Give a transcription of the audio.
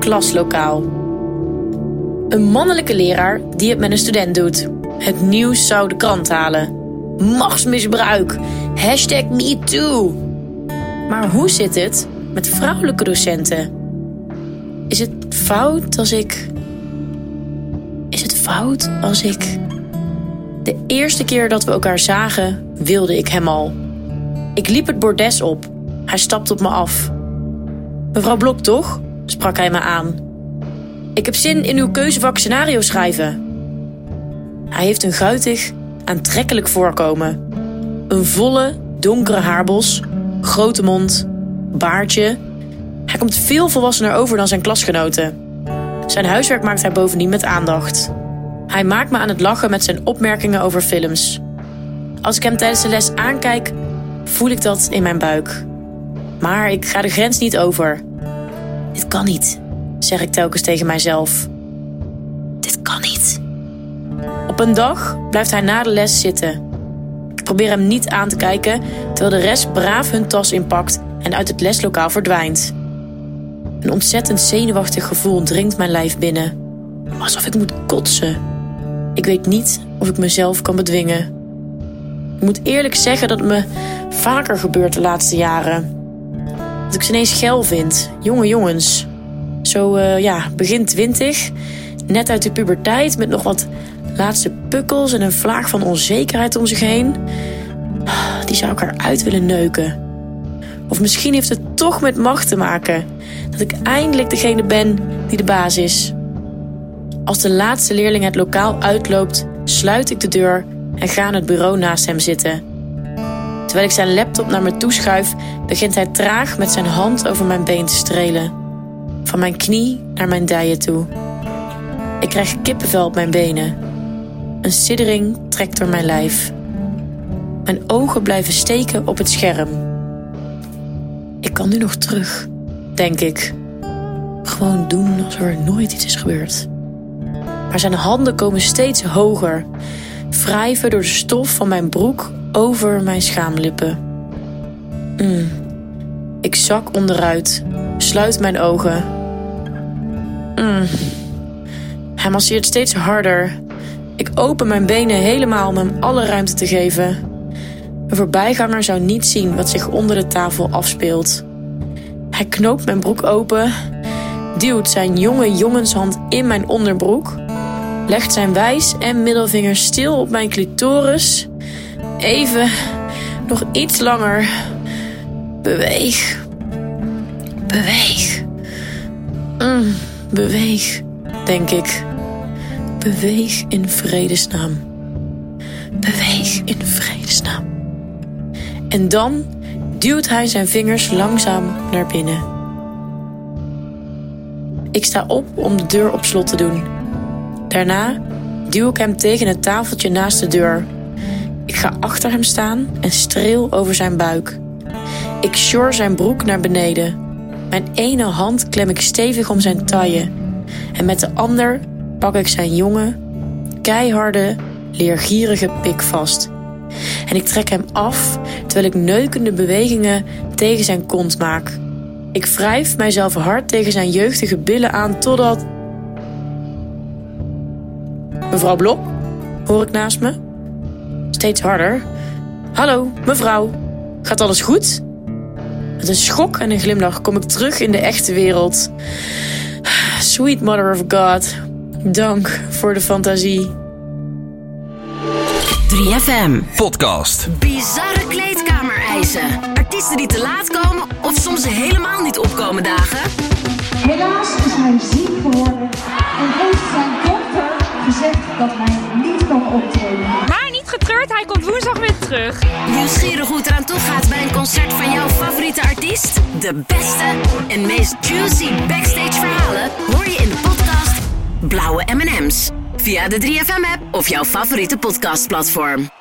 klaslokaal. Een mannelijke leraar die het met een student doet. Het nieuws zou de krant halen. Machtsmisbruik. Hashtag MeToo. Maar hoe zit het met vrouwelijke docenten? Is het fout als ik. Is het fout als ik. De eerste keer dat we elkaar zagen, wilde ik hem al. Ik liep het bordes op. Hij stapte op me af. Mevrouw Blok, toch? Sprak hij me aan. Ik heb zin in uw keuzevak scenario schrijven. Hij heeft een guitig, aantrekkelijk voorkomen. Een volle, donkere haarbos, grote mond, baardje. Hij komt veel volwassener over dan zijn klasgenoten. Zijn huiswerk maakt hij bovendien met aandacht. Hij maakt me aan het lachen met zijn opmerkingen over films. Als ik hem tijdens de les aankijk, voel ik dat in mijn buik. Maar ik ga de grens niet over. Dit kan niet, zeg ik telkens tegen mijzelf. Dit kan niet. Op een dag blijft hij na de les zitten. Ik probeer hem niet aan te kijken, terwijl de rest braaf hun tas inpakt en uit het leslokaal verdwijnt. Een ontzettend zenuwachtig gevoel dringt mijn lijf binnen. Alsof ik moet kotsen. Ik weet niet of ik mezelf kan bedwingen. Ik moet eerlijk zeggen dat het me vaker gebeurt de laatste jaren. Dat ik ze ineens geil vind. Jonge jongens. Zo, uh, ja, begin twintig. Net uit de puberteit met nog wat laatste pukkels en een vlaag van onzekerheid om zich heen. Die zou ik eruit willen neuken. Of misschien heeft het toch met macht te maken. Dat ik eindelijk degene ben die de baas is. Als de laatste leerling het lokaal uitloopt, sluit ik de deur en ga aan het bureau naast hem zitten. Terwijl ik zijn laptop naar me toeschuif, begint hij traag met zijn hand over mijn been te strelen. Van mijn knie naar mijn dijen toe. Ik krijg kippenvel op mijn benen. Een siddering trekt door mijn lijf. Mijn ogen blijven steken op het scherm. Ik kan nu nog terug, denk ik. Gewoon doen alsof er nooit iets is gebeurd. Maar zijn handen komen steeds hoger, wrijven door de stof van mijn broek over mijn schaamlippen. Mm. Ik zak onderuit, sluit mijn ogen. Mm. Hij masseert steeds harder. Ik open mijn benen helemaal om hem alle ruimte te geven. Een voorbijganger zou niet zien wat zich onder de tafel afspeelt. Hij knoopt mijn broek open, duwt zijn jonge jongenshand in mijn onderbroek, legt zijn wijs en middelvinger stil op mijn clitoris. Even, nog iets langer. Beweeg. Beweeg. Mm, beweeg, denk ik. Beweeg in vredesnaam. Beweeg in vredesnaam. En dan duwt hij zijn vingers langzaam naar binnen. Ik sta op om de deur op slot te doen. Daarna duw ik hem tegen het tafeltje naast de deur. Ik ga achter hem staan en streel over zijn buik. Ik sjor zijn broek naar beneden. Mijn ene hand klem ik stevig om zijn taille. En met de ander pak ik zijn jonge, keiharde, leergierige pik vast. En ik trek hem af terwijl ik neukende bewegingen tegen zijn kont maak. Ik wrijf mijzelf hard tegen zijn jeugdige billen aan totdat. Mevrouw Blok, hoor ik naast me. Steeds harder. Hallo, mevrouw. Gaat alles goed? Met een schok en een glimlach kom ik terug in de echte wereld. Sweet Mother of God. Dank voor de fantasie. 3FM. Podcast. Bizarre kleedkamereisen. Artiesten die te laat komen of soms helemaal niet opkomen dagen. Helaas is hij ziek geworden en heeft zijn dokter gezegd dat hij niet kan optreden. Hij komt woensdag weer terug. Nieuwsgierig hoe het eraan toe gaat bij een concert van jouw favoriete artiest? De beste en meest juicy backstage verhalen hoor je in de podcast Blauwe M&M's. Via de 3FM app of jouw favoriete podcastplatform.